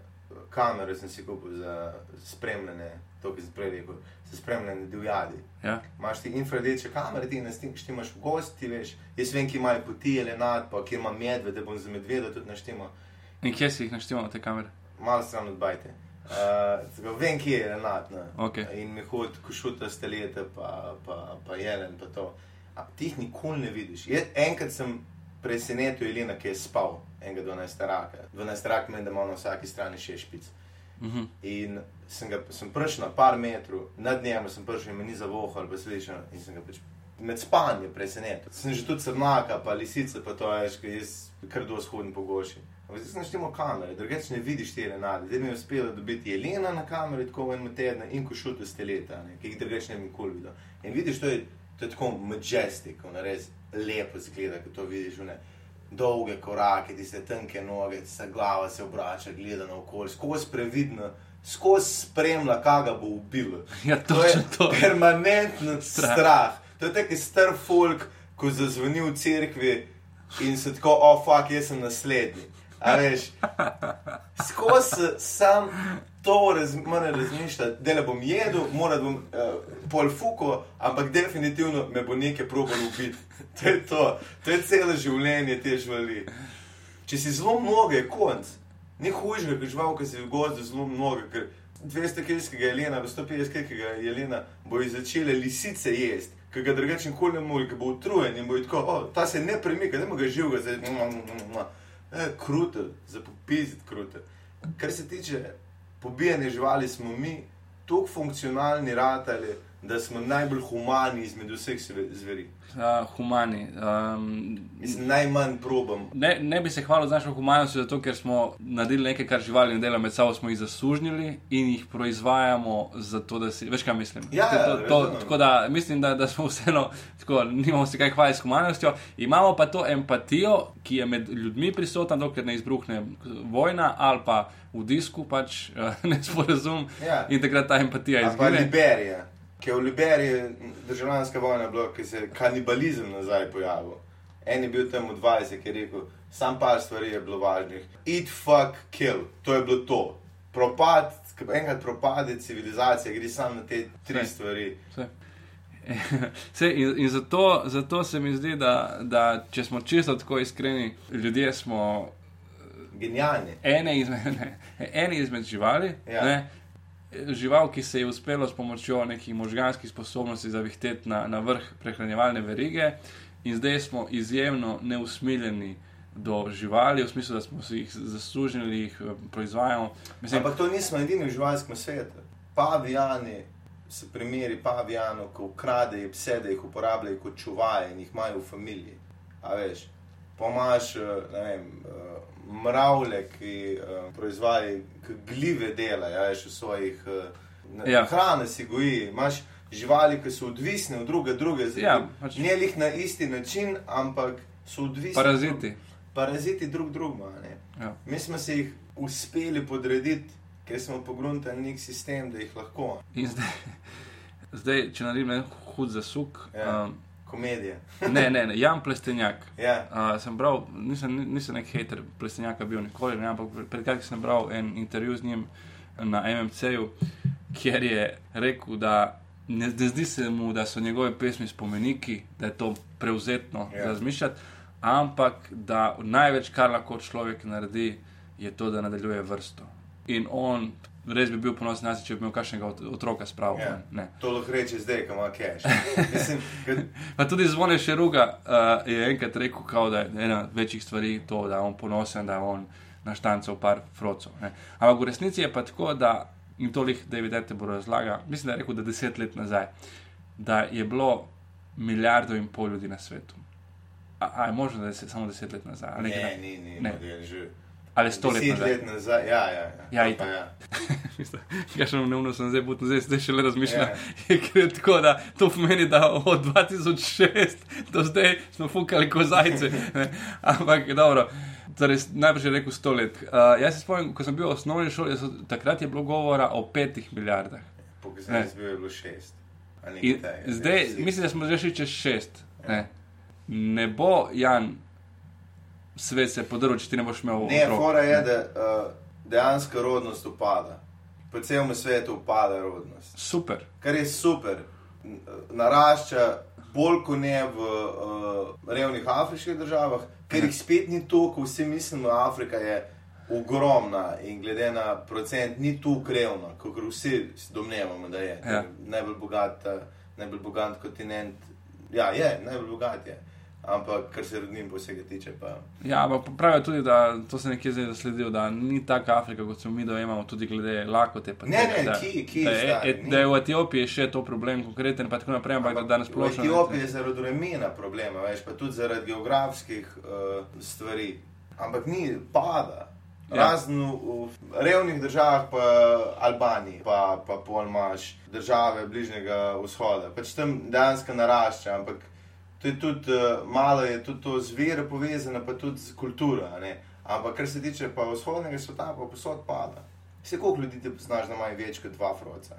kamere sem si kupil za spremljanje, to, ki sem prej rekel, za spremljanje divjadi. Ja. Imaš ti infrardeče kamere, ti na stim, štimaš v gosti, veš. Jaz vem, ki imajo poti ali nad, pa kjer ima medved, da bom za medveda tudi naštimal. In kje si jih našteval, te kamere? Malo stran od bajte. Uh, vem, kje je nad. No. Okay. In mi hodi košuta stelete, pa, pa, pa jelen, pa to. A ti jih nikoli ne vidiš. Jaz, enkrat sem presenetil Elina, ki je spal, enega 12 raka. 12 rak meni, da ima na vsaki strani še špic. Mhm. In sem, ga, sem prišel na par metrov, nad njim sem prišel in me ni zavohal, pa slišal in sem ga pač med spanjem presenetil. Sem že tudi srnaka, pa lisice, pa to veš, ker jaz kar dosti hodim po goši. Ampak zdaj naštemo kamere, drugače ne vidiš te renade. Zdaj mi je uspelo dobiti jelena na kameri, tako enem tednu in košute steleta, ne, ki jih drugače ne bi nikoli videl. In vidiš, to je, to je tako majestic, ono res lepo zgleda, ko to vidiš. Ne. Dolge korake, tiste tanke noge, tista glava se obrača, gleda na okolje, skozi previdno, skozi spremlja, kaj ga bo ubilo. Ja, To je to. permanenten Strah. strah. To je taki star folk, ko zazvoni v cerkvi in se tako, o, oh, fuck, jaz sem naslednji. A veš, skozi sam to raz, moram razmišljati, da ne bom jedel, moram uh, pol fuko, ampak definitivno me bo nekaj probal ubiti. To je to, to je celo življenje te živali. Če si zelo mnogo, je konc. Ni hujšega, kot žival, ki si v gozdu zelo mnogo, ker 200 kg jelena, 150 kg jelena bojo začele lisice jesti. Ker ga drugače nikoli ne more, ker bo utrujen in bo tako, o, ta se ne premika, ne more ga živega, zdaj, e, kruto, za popizit kruto. Kar se tiče pobijanja živali, smo mi tako funkcionalni ratali, da smo najbolj humani izmed vseh zveri. Uh, humani. Um, Mislim, najmanj probam. ne, ne bi se hvalil z našo humanostjo, zato ker smo naredili nekaj, kar živali ne dela med sabo, smo jih zasužnjili in jih proizvajamo, zato da si. Veš, kaj mislim? Ja, ja, to, to, razumem. tako da mislim, da, da smo vseeno, tako, nimamo se kaj hvaliti s humanostjo. Imamo pa to empatijo, ki je med ljudmi prisotna, dokler ne izbruhne vojna ali pa v disku pač uh, nesporazum Ja. in takrat ta empatija Ali pa izgine. Liberija, ki je v Liberiji državljanska vojna bila, ki se je kanibalizem nazaj pojavil. En je bil tam v 20, ki je rekel, sam par stvari je bilo važnih. Eat, fuck, kill, to je bilo to. Propad, enkrat propade civilizacija, gre samo na te tri Saj. stvari. Vse. Sej, in in zato, zato se mi zdi, da, da če smo čisto tako iskreni, ljudje smo Genialni. ene izmed, ne, eni izmed živali. Ja. Ne, žival, ki se je uspelo s pomočjo nekih možganskih sposobnosti zavihteti na, na vrh prehranjevalne verige, in zdaj smo izjemno neusmiljeni do živali, v smislu, da smo si jih zaslužili, jih eh, proizvajamo. Mislim, Ampak to nismo edini v živalskem svetu. Pavijani, se primeri pavijanov, ko ukradejo pse, da jih uporabljajo kot čuvaje in jih imajo v familiji. A veš, pomaš, ne vem, eh, mravlje, ki eh, proizvajajo, ki glive delajo, a veš, v svojih Ja. ja. hrane si goji. Imaš živali, ki so odvisne od druge, druge Ja, pač- ne lih na isti način, ampak so odvisni. paraziti. Paraziti drug drugega. Ja. Mi smo se jih uspeli podrediti, ker smo pogruntali nek sistem, da jih lahko. In zdaj, zdaj če naredim en hud zasuk. Ja. Um, Komedija. ne, ne, ne, Jan Plestenjak. Ja, Uh, sem bral, nisem, nisem nek hater Plestenjaka bil nikoli, ne, ampak pred kratkim sem bral en intervju z njim na MMC-ju, kjer je rekel, da ne, ne zdi se mu, da so njegove pesmi spomeniki, da je to prevzetno Ja. yeah. razmišljati, ampak da največ, kar lahko človek naredi, je to, da nadaljuje vrsto. In on res bi bil ponosen na sebe, če bi imel kakšnega ot- otroka spravo. Ja. Yeah. To lahko reče zdaj, ko ima. Mislim, kad, Pa tudi zvone Šeruga uh, je enkrat rekel, kao, da je ena večjih stvari to, da je on ponosen, da je on naštancal par frocov. Ne. Ampak v resnici je pa tako, da in tolih David Attenborough razlaga, mislim, da je rekel, da deset let nazaj, da je bilo milijardo in pol ljudi na svetu. A, a je možno, da je se- samo deset let nazaj? Ali, ne, nekaj- ni, ni, Ne. model že. Ali sto let nazaj? let nazaj, ja, ja. ja. Ja, Pa ja. Ja, še neumno sem zdaj, butno, zdaj, zdaj šele razmišljam. Ja. Yeah. tako da to pomeni, da od 2006 do zdaj smo fukali kozajce. ne. Ampak dobro. Torej, najprej je rekel 100 let. Uh, jaz se spomnim, ko sem bil v osnovni šoli, so, takrat je bilo govora o petih milijardah. Pokazal Ne. je bil, je bilo šest. A nekaj In takega, zdaj, ne, deset. mislim, da smo že šli čez šest. Ne, ne bo Jan svet se podrl, če ti ne boš imel Ne, otrok. fora je, da uh, dejansko rodnost upada. Po celem svetu upada rodnost. Super. Kar je super. N- Narašča bolj kot ne v uh, revnih afriških državah, ker jih spet ni toliko, vsi mislimo, da Afrika je ogromna in glede na procent ni tu krevna, kot vsi domnevamo, da je. Ja. Najbolj bogat, eh, najbolj bogat kontinent. Ja, je, najbolj bogat je. Ampak, kar se rodnim posega tiče, pa. Ja, ampak pravijo tudi, da to se nekje zdaj zasledil, da ni taka Afrika, kot smo mi dojemamo, tudi glede lakote. Ne, tega, ne, da, ki- ki, da, je, stari, et, da je v Etiopiji še to problem konkreten, pa tako naprej, ampak da danes v splošno. Etiopiji je zaradi remena problema, veš, pa tudi zaradi geografskih uh, stvari. Ampak ni pada. Ja. Razen v, v revnih državah, pa Albaniji, pa, pa pol imaš države Bližnjega vzhoda. Pač tam dejansko narašča, ampak to je tudi uh, malo, je tudi to z vero povezano, pa tudi z kulturo. Ampak kar se tiče pa vzhodnega sveta, pa posod pada. Vse koliko ljudi ti poznaš, da imajo več kot dva froca.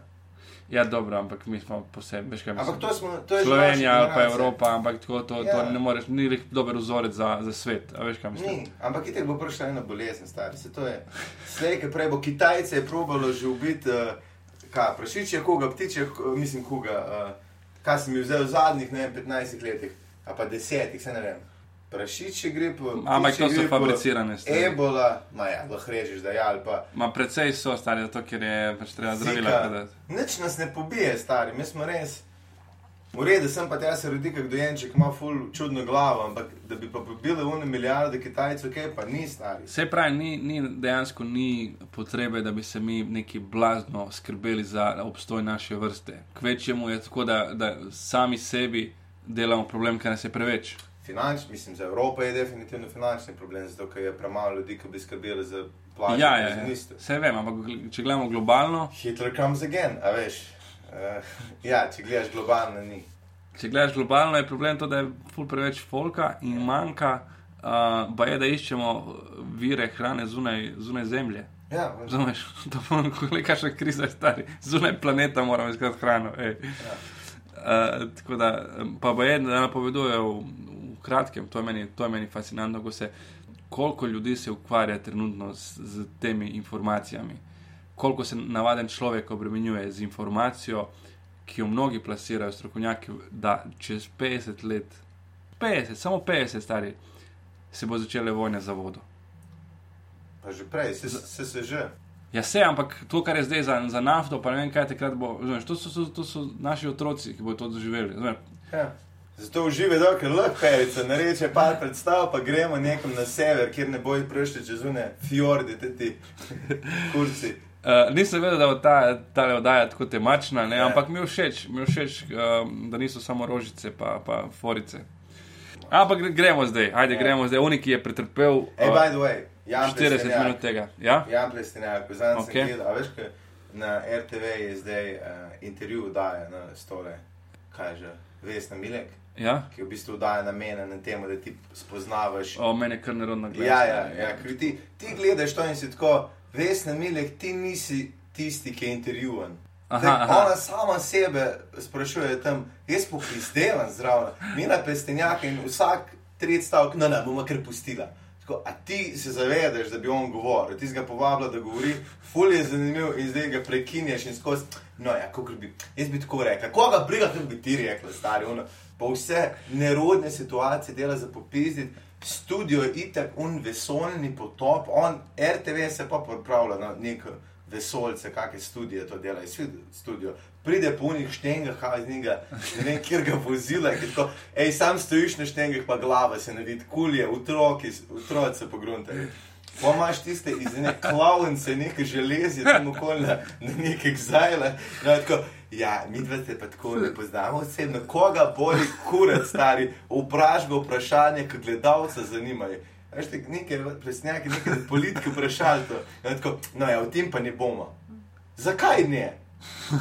Ja, dobro, ampak mi smo kaj Ampak to smo, to je Slovenija naša pa. Evropa, ampak tako, to, Ja. to ne moreš, ni nek dober vzorec za, za svet. Veš? Ni, ampak itek bo prišla ena bolezen, stari. Se to je. Slej, ki prej bo Kitajce je probalo že ubiti, uh, kaj, prašiče, koga, ptiče, mislim, koga, uh, kaj sem jih vzel v zadnjih, ne vem, 15 letih, a pa 10, se ne vem. Prašiče gre po. Ampak to so fabricirane stvari. Ebola, ma ja, lahko režeš, da je ali pa. Ma precej so stari, zato ker je pač treba zdravila Zika. predati. Nič nas ne pobije, stari, mi smo res. V redu, sem pa tja se rodi, kot dojenček, ima ful čudno glavo, ampak da bi pa pobili une milijarde Kitajcev, kaj pa ni stari. Vse pravi, ni, ni, dejansko ni potrebe, da bi se mi neki blazno skrbeli za obstoj naše vrste. Kvečemu je tako, da, da sami sebi delamo problem, ker nas je preveč. Finanč, mislim, za Evropo je definitivno finančni problem, zato ker je premalo ljudi, ki bi skrbeli za plače. Ja, ja, ja. vse vem, ampak če gledamo globalno, Hitler comes again, a veš. Uh, ja, če gledaš globalno, ni. če gledaš globalno, je problem to, da je ful preveč folka in manjka, uh, pa je, da iščemo vire hrane zunaj, zunaj zemlje. Ja, Razumeš, to pomeni, kakšna kriza je stari. Zunaj planeta moramo iskati hrano. ej. ja. Uh, tako da, pa bo eno, da napovedujejo v, v kratkem, to je, meni, to je meni fascinantno, ko se, koliko ljudi se ukvarja trenutno z, z temi informacijami, koliko se navaden človek obremenjuje z informacijo, ki jo mnogi plasirajo, strokovnjaki, da čez 50 let, 50, samo 50 stari, se bo začele vojne za vodo. Pa že prej, se, se, se že. Ja, se, ampak to, kar je zdaj za, za nafto, pa ne vem, kaj takrat bo. Razumeš, to, so, to, to so naši otroci, ki bodo to doživeli. Ja. Zato uživaj, da ker lahko perica nareče par predstav, pa gremo nekam na sever, kjer ne bojo prišli čez une fjorde, te ti kurci. Uh, nisem vedel, da bo ta, ta oddaja tako temačna, ne, Ja. ampak mi je všeč, mi je všeč um, da niso samo rožice pa, pa forice. Ampak gre- gremo zdaj, ajde, Ja. gremo zdaj. Oni, ki je pretrpel Hey, uh, by the way, Jan 40 Plestenjak. minut tega. Ja? Jan Plestenjak, zadnjič Ok. sem gledal, a veš, kaj na RTV je zdaj uh, intervju daje na stole, kaj že, Vesna Milek, Ja? ki v bistvu daje namene na temu, da ti spoznavaš. O, meni je kar nerodno gledati. Ja, ja, ja, ker ti, ti gledaš to in si tako, Vesna Milek, ti nisi tisti, ki je intervjuvan. Aha, Zdaj, aha. Ona sama sebe sprašuje tam, jaz poklistevam zraven, mina pestenjaka in vsak tretji stavek, no, ne, bomo kar pustila. Tako, a ti se zavedaš, da bi on govoril, ti si ga povabila, da govori, ful je zanimiv in zdaj ga prekinješ in skozi. No, ja, kako bi, jaz bi tako rekel, koga briga, kako bi ti rekel, stari. Ono, pa vse nerodne situacije dela za popizditi, studio je itak un vesoljni potop, on RTV se pa pripravlja na nek vesoljce, kakšne studije to dela, iz studio. Pride po unih štengah, iz njega, ne vem, kjer ga vozila, ki tako, hej, sam stojiš na štengah, pa glava se ne vidi, kulje, otroci, otroci se pogruntajo. Pomaž tiste iz neke klavnice, neke železje, tam okoli na, nekih zajle. No, tako, ja, mi dva se pa tako ne poznamo osebno. Koga boli kurat, stari, vprašaj ga vprašanje, ki gledalca zanimajo. Veste, nekaj presnjaki, nekaj politike vprašali to. No, tako, no, ja, o tem pa ne bomo. Zakaj ne?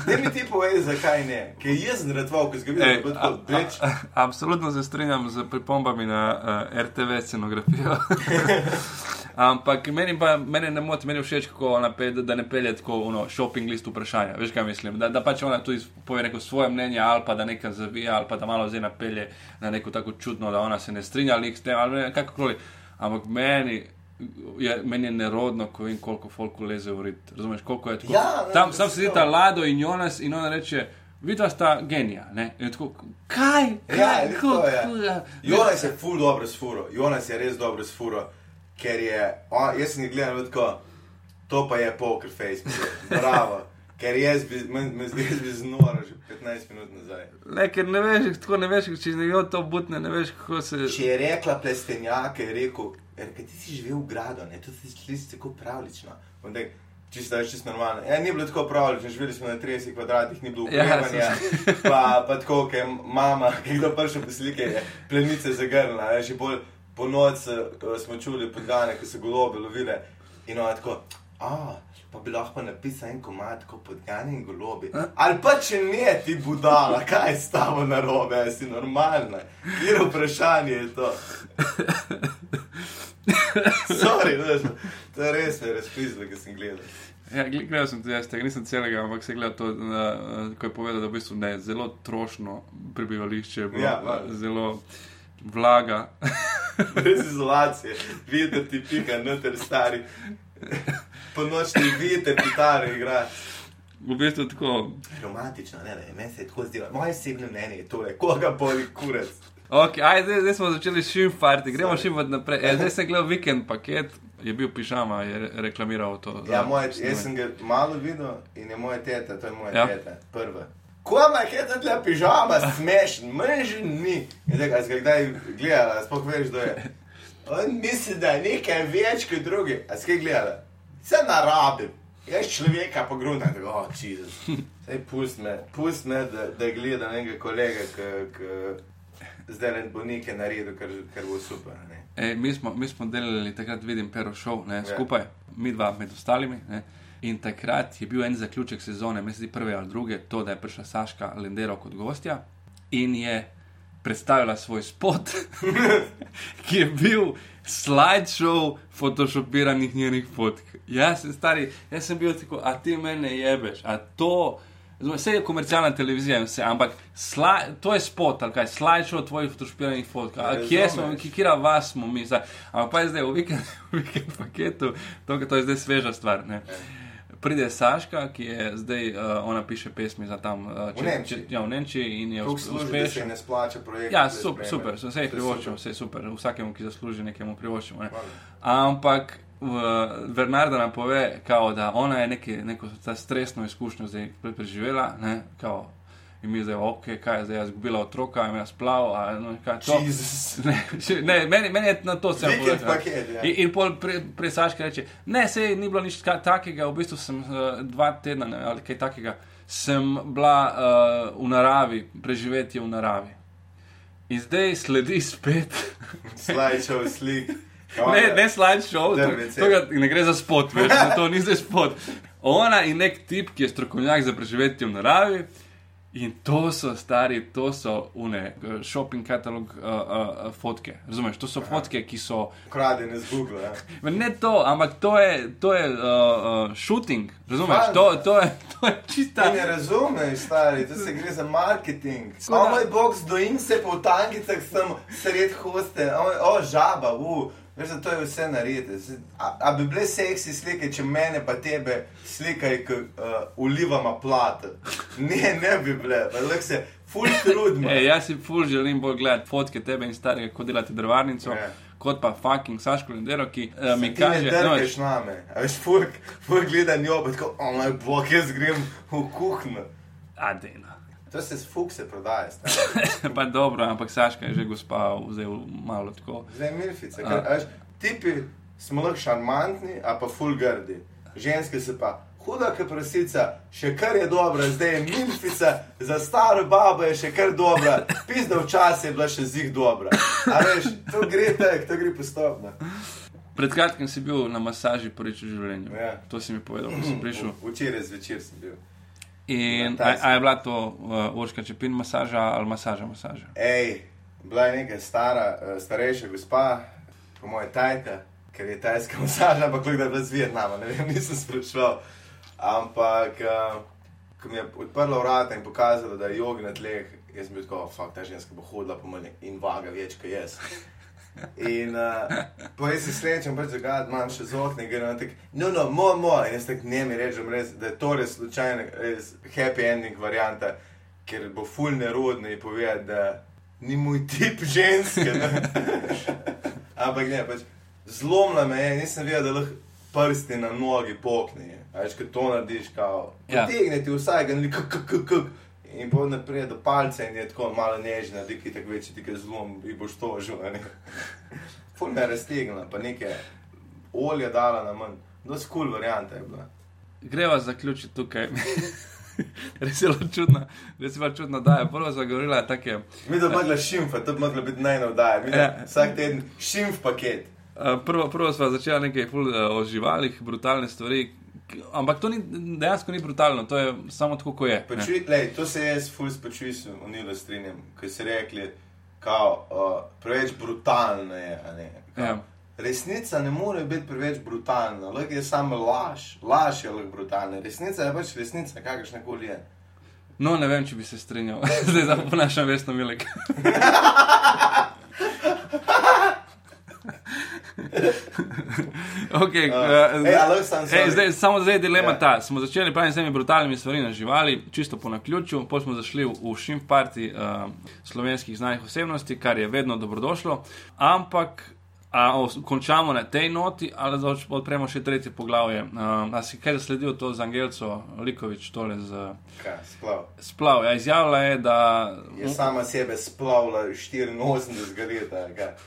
Ne mi ti povej, zakaj ne, ker jaz sem redval, ko si ga videl, kot beč. Absolutno se strinjam z pripombami na uh, RTV scenografijo. Ampak meni, pa, meni ne moti, meni všeč, pelje, da ne pelje tako ono shopping list vprašanja. Veš kaj mislim? Da, da pač ona tu pove neko svoje mnenje, ali pa da nekaj zavija, ali pa da malo zdaj napelje na neko tako čudno, da ona se ne strinja ali s tem, ali kakokoli. Ampak meni. Je, meni je nerodno, ko vem, koliko folku leze v rit. Razumeš, koliko je to? Ja, ne, Tam sam sedi ta Lado in Jonas in ona reče, vidva sta genija. Ne? In tako, kaj? kaj? Ja, Kako? to je. Ja. Jonas je ful dobro s furo, Jonas je res dobro s furo, ker je, on, jaz sem jih gledal tako, to pa je poker face, bravo. Ker jaz bi, jaz bi znora že 15 minut nazaj. Ne, ker ne veš, tako ne veš, če ne jo to butne, ne veš, kako se. Če je rekla plestenjake, je rekel, ker ti si živel v gradu, ne, to si sliši tako pravlično. Ondaj, Čisto, čisto normalno. Ja, ni bilo tako pravlično, živeli smo na 30 kvadratih, ni bilo Ja, ukrepanja. pa, pa tako, ker je mama, ki je kdo prišel po slike, je plenice zagrnila. Je že bolj po noči smo čuli podgane, ki so golobe lovile. In ona tako, a, pa bi lahko napisal en komad, kot podgane in golobi. Ali pa če ne, ti budala, kaj je s tabo narobe, a si normalna. Kjer vprašanje je to? Sorry, veš, to je res, res pizlo, ki sem gledal. Ja, gl- gledal sem tudi jaz tega, nisem celega, ampak se gledal to, uh, ko je povedal, da v bistvu ne, zelo trošno prebivališče, bilo, Ja, ja, valjda. Vlaga. Brez izolacije, videti ti pika, noter stari. Po nočni videti kitare igra. V bistvu tako. Romantično, ne, ne, meni se je tako zdelo. Moje osebno mnenje je tole, koga boli kurec. Okay, aj, zdaj, zdaj smo začeli šimfarti, gremo šimfati naprej. E, zdaj sem gledal vikend paket, je bil pižama, je re- reklamiral to. Ja, moje, jaz sem ga malo videl in je moja teta, to je moja Ja. ja. teta, prva. Koma je ta tle pižama, smešen, mreži ni. Ga kdaj gledala, sploh veš, da je. On misli, da je nekaj več kot drugi. A si kaj gledala? Se narabim. Jaz človeka pogrunam, tako, oh, Jezus. Sej pust me, pust me, da, da gledam enega kolega, ki zdaj le bo nekaj naredil, kar, kar bo super. Ne? E, mi, smo, mi smo delali takrat, vidim, pero šov, ne, Ja. skupaj, mi dva med ostalimi. Ne. In takrat je bil en zaključek sezone, mislim, prve ali druge, to, da je prišla Saška Lendero kot gostja in je predstavila svoj spot, ki je bil slideshow photoshopiranih njenih fotk. Jaz sem stari, jaz sem bil tako, a ti mene jebeš, a to. Vse je komercialna televizija, in vse, ampak sla, to je spot, ali kaj, slideshow tvojih fotošpiranih fotk. A Kje smo, kira vas smo mi zdaj. Ampak pa je zdaj v vikend, v vikend paketu, to, to je zdaj sveža stvar. Ne. Pride Saška, ki je zdaj, uh, ona piše pesmi za tam, uh, V Nemčiji. ja, v Nemčiji in je Kako uspe- služi, da se uspešen. ne splača projekt. Ja, da super, sprejme. super, vse To je privoščimo, super. vse vsakemu, ki zasluži, nekemu privoščimo. Ne. Hvala. Ampak Bernarda nam pove, kao, da ona je neki, neko stresno izkušnjo zdaj pre- preživela. Ne, kao, in mi zdaj, ok, kaj je zdaj, jaz izgubila otroka, in jaz plav. A, no, kaj, to, ne, ne, meni, meni je na to vse paket, ja. In, in pol pre, pre Saška reče, ne, sej ni bilo nič takega, v bistvu sem uh, dva tedna ne, ali kaj takega, sem bila uh, v naravi, preživetje v naravi. In zdaj sledi spet. Slideshow slik. Ne, ne slideshow, ne gre za spot, več, to ni za spot. Ona in nek tip, ki je strokovnjak za preživetje v naravi. In to so stari, to so une, eh, shopping katalog uh, uh, fotke. Razumeš, to so fotke, ki so. Ukradene z Google. Ja. Ne to, ampak to je, to je uh, uh, shooting. Razumeš, to, to, je, to je čista. Ti ne razumeš, stari, to se gre za marketing. O da- moj bog, stojim se po tankicah, sem sred hoste, o, o žaba, u, Veš, da to je vse narediti. A, a bi bile seksi slike, če mene pa tebe slikaj, ki uh, ulivama plat? Ne, ne bi bile, lahko se ful trudimo. E, jaz si ful želim bolj gledati fotke tebe in starega, ko delate drvarnico. Ja. Kot pa fucking Saško Lendero, ki uh, mi kaže, no, drgaš name. A veš, ful, ful gleda njo, pa tako, o moj bog, jaz grem v kuhno. adena. To se s fukse prodaja. pa dobro, ampak Saška je že gospa vzel malo tako. Zdaj, milfice, ker, veš, tipi smo lahko šarmantni, a pa ful grdi. Ženske se pa huda, kot prasica, še kar je dobra, zdaj je milfica, za staro babo je še kar dobra, pizda včasih je bila še zig dobra. A veš, to gre tek, to gre postopno. Pred kratkim si bil na masaži prvič v življenju. Ja. To si mi povedal, ko sem prišel. V- Včeraj zvečer sem bil. In a, a je bila to uh, Urška Čepin masaža ali masaža masaža? Ej, bila je neka stara, uh, starejša gospa, po mojem tajka, ker je tajska masaža, ampak kdo je bila z Vietnama, ne vem, nisem sprašval. Ampak, uh, ko mi je odprla vrata in pokazala, da je jog na tleh, jaz sem bil tako, fakt, ta ženska bo hodila po meni in vaga več, kot jaz. In uh, po jaz se slečem, pač zagad, imam še z okna, in grem tak, no, no, mo, mo, in jaz tak ne mi rečem res, da je to res slučajno, res happy ending varianta, ker bo ful nerodno in povedati, da ni moj tip ženske. ne. Ampak ne, pač zlomila me je, nisem vedela, da lahko prsti na nogi pokne. Veš, ko to narediš, kao, Ja. potegne ti vsaj, ga kak, kak, kak, kak. In potem naprej do palca in je tako malo nežna, da ti tako večji, ti ga zlom in boš to že. Ful me je raztegnila, pa nekaj olja dala na manj. Dosti kul cool varianta je bila. Greva zaključiti tukaj. res je bilo čudno, res je bilo čudno, da je prvo zagovorila take. Mi da bi mogla šimfa, to bi mogla biti da Ja. vsak teden šimf paket. Uh, prvo, prvo smo začeli nekaj ful, uh, o živalih, brutalne stvari. Ampak to ni, dejansko ni brutalno, to je samo tako, kot je. ne. Počuj, lej, to se jaz ful spočujem, unilo strinjam, ker si rekli, kao, uh, preveč brutalno je. Ne, Kao, Ja. Resnica ne more biti preveč brutalna, lahko je samo laž, laž je lahko brutalna. Resnica je pač resnica, kakršna koli je. No, ne vem, če bi se strinjal, zdaj za ponašam vesno milek. okay, Uh, ej, a lahko sam Ej, zdaj, samo zdaj je dilema Ja. ja. ta. Smo začeli praviti s temi brutalnimi stvarmi na živali, čisto po naključju, potem smo zašli v, v šimp parti uh, slovenskih znanih osebnosti, kar je vedno dobrodošlo. Ampak, a os, končamo na tej noti, ali odpremo še tretje poglavje. Uh, a si kaj zasledil to z Angelico Likovič, tole z Kaj, splav. splav? Ja, izjavila je, da. Je sama sebe splavila 84 let,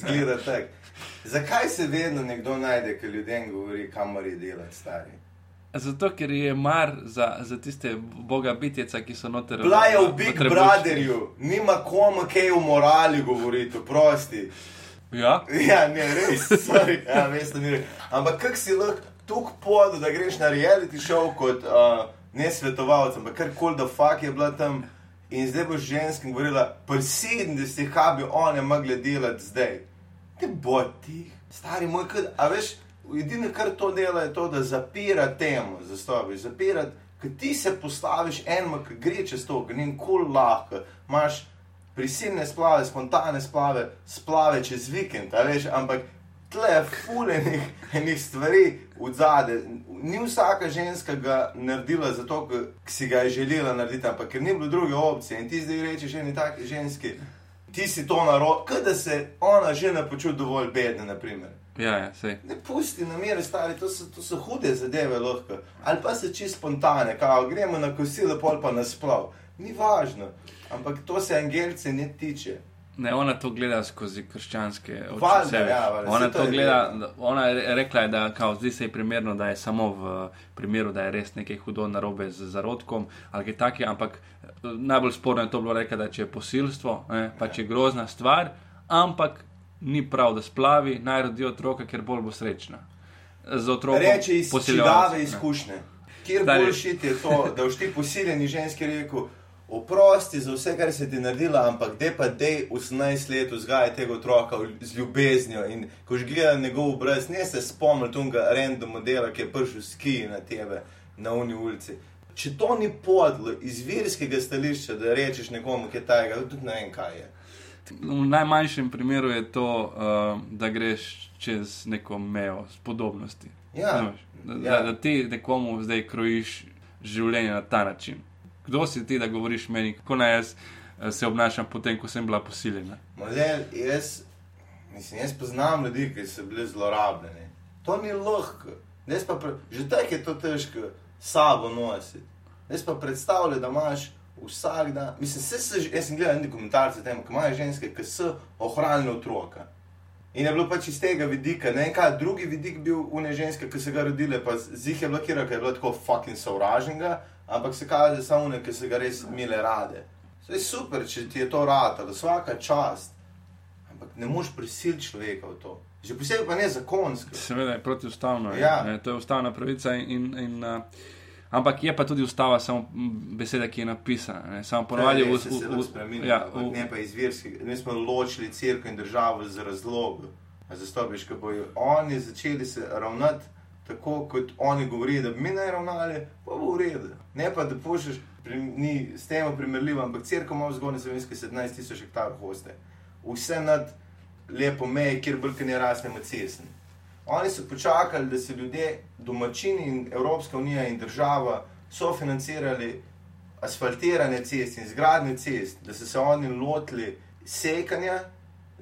zgleda tako. Zakaj se vedno nekdo najde, ki ljudem govori, kam mora delati, stari? Zato, ker je mar za, za tiste boga bitjeca, ki so noter. Bila je v v Big. Brotherju, nima komu kaj o morali govoriti, prosti. Ja, Ja, ne, res, sorry, ja, ni res. Ampak kak si lahko tako pod, da greš na reality show kot uh, ne svetovalec, ampak kar koli da fuk je bila tam in zdaj boš ženskim govorila, pri 70, kaj bi one mogle delati zdaj. Ti, stari moj, kad, a veš, edino kar to dela je to, da zapira temo za stopi, zapira, ker ti se postaviš enemu, ki gre čez to, ki ni kul lahko, imaš prisilne splave, spontane splave, splave čez vikend, veš, ampak tle je fuljenih enih stvari v zadje. Ni vsaka ženska ga naredila zato, ker si ga je želela narediti, ampak ker ni bilo druge opcije. In ti zdaj rečeš eni taki ženski, ti si to narod, kot da se ona že ne počuti dovolj bedna, naprimer. ja, ja sej. Ne pusti na miru, stari, to so, to so hude zadeve lahko. Ali pa se čist spontane, kao, gremo na kosilo, pol pa na splav. Ni važno, ampak to se angelice ne tiče. Ne, ona to gleda skozi krščanske oči. Ja, valjda, ona to to gleda, vedno. da- ona je rekla, da kao, zdi se ji primerno, da je samo v primeru, da je res nekaj hudo narobe z zarodkom ali kaj takega, ampak najbolj sporno je to bilo rekla, da če je posilstvo, ne, pač je grozna stvar, ampak ni prav, da splavi, naj rodi otroka, ker bolj bo srečna. Z otrokom Reče iz posiljevalca, čigave ne. izkušnje. Kjer Stari- boljšit je to, da boš ti posiljeni ženski rekel, oprosti za vse, kar si ti naredila, ampak de pa dej 18 let vzgaja tega otroka z ljubeznijo in ko že gleda njegov obraz, ne se spomni tega random modela, ki je prišel ski na tebe na uni ulici. Če to ni podlo iz virskega stališča, da rečeš nekomu, ki je tajega, tudi ne vem, kaj je. V najmanjšem primeru je to, uh, da greš čez neko mejo spodobnosti. Ja. Razumeš? Da, Ja. da, da ti nekomu zdaj krojiš življenje na ta način. Kdo si ti, da govoriš meni, kako naj jaz eh, se obnašam potem, ko sem bila posiljena? Model, jaz, mislim, jaz poznam ljudi, ki so bili zlorabljeni. To ni lahko. Jaz pa pre, že tako je to težko sabo nositi. Jaz pa predstavljam, da imaš vsak dan, mislim, se, jaz sem gledal neki komentarje o tem, kako imajo ženske, ki so ohranile otroka. In je bilo pač iz tega vidika, ne vem kaj, drugi vidik bil une ženske, ki so ga rodile, pa z jih je blokirala, ker je bilo tako fucking sovražnega, ampak se kaže, da samo une, ki so ga res imele rade. To je super, če ti je to ratalo, vsaka čast. Ampak ne moš prisiliti človeka v to. Že posebej pa ne zakonsko. Seveda je protiustavno, je, Ja. ne, to je ustavna pravica. In, in, in, uh, ampak je pa tudi ustava samo beseda, ki je napisana. Ne, samo ponovadi v, Ja, v, v, spremenilo, ja, ampak ne v, pa izvirski. Mi smo ločili crkvo in državo z razlogom. Zastopiš, ko bojo oni začeli se ravnati tako, kot oni govorijo, da bi mi naj ravnali, pa bo v redu. Ne pa da pošlješ, ni s tem primerljivo, ampak crkva ima v zgornji slovenski 17 tisoč hektarov hoste. Vse nad lepo meje, kjer brke ne rastemo cesen. Oni so počakali, da se ljudje, domačini in Evropska unija in država sofinancirali asfaltiranje cest in zgradnje cest, da so se oni lotili sekanja.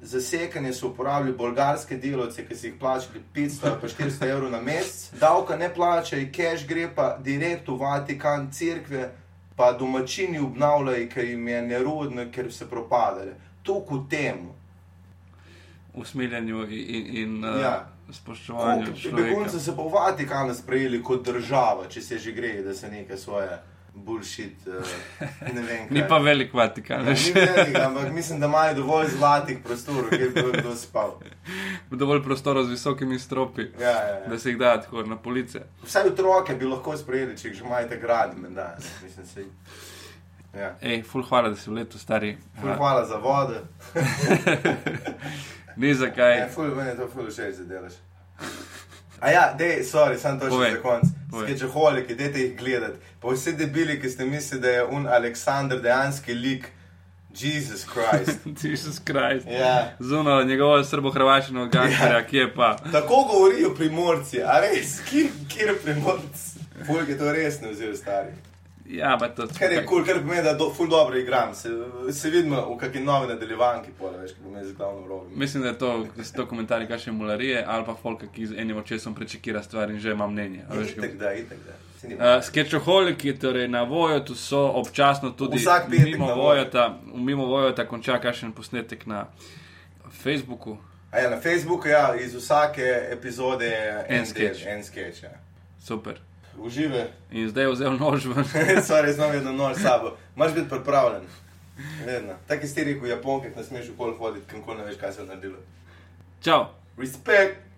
Za sekanje so uporabljali bolgarske delavce, ki so jih plačali 500 ali pa 400 evrov na mesec, davka ne plačajo, cash gre pa direkt v Vatikan, cerkve, pa domačini obnavljajo, ker jim je nerodno, ker se propadale. To kot temu. Usmiljanju in, in, in uh, Ja. spoštovanju človeka. Begunce so pa v Vatikanu sprejeli kot država, če se že gre, da se neke svoje bullshit, uh, ne vem. Ni kaj. pa velik Vatikan, Ja, ni velik, ampak mislim, da imajo dovolj zlatih prostorov, kjer bi kdo spal. dovolj prostora z visokimi stropi, Ja, ja, ja. da se jih da tako na police. Vsaj otroke bi lahko sprejeli, če jih že imate gradi, menda. Mislim, se. Ja. Ej, ful, hvala, da si v letu stari. Ful, hvala za vodo. Ni zakaj. Ja, ful, meni je to ful všeč, da delaš. A ja, dej, sorry, sam to še Povej, za konc. povej. Skečeholiki, dajte jih gledati. Pa vsi debili, ki ste mislili, da je un Aleksandr dejanski lik. Jesus Christ. Jezus Krist. Ja. Zuno njegovo srbo-hrvaščino gangsterja, Ja. ki je pa. Tako govorijo primorci, a res, kjer, kjer primorci. Fulg je to res ne vzel stari. Ja, pa to. Kar je kul, cool, kar pomeni, da do, ful dobro igram. Se, se vidimo v kakšni novi nadaljevanki, pole, veš, ki bo me z glavno vlogo. Mislim, da je to, da so to komentarji kakšne mularije ali pa folka, ki z enim očesom prečekira stvar in že ima mnenje. a veš, Itek da, itek da. Uh, Sketchoholiki, torej na Vojotu so občasno tudi Vsak mimo Vojota, mimo Vojota konča kakšen posnetek na Facebooku. A ja, na Facebooku, ja, iz vsake epizode je En en sketch. sketch. En sketch ja. Super. Užive, In zdaj je vzel nož ven. stvari znam vedno noč s sabo. Máš biti pripravljen. Vedno. Taki stiri, ko Japonke, ne smeš v pol hoditi, kamkoli ne veš, kaj se je naredilo. Čau. Respekt!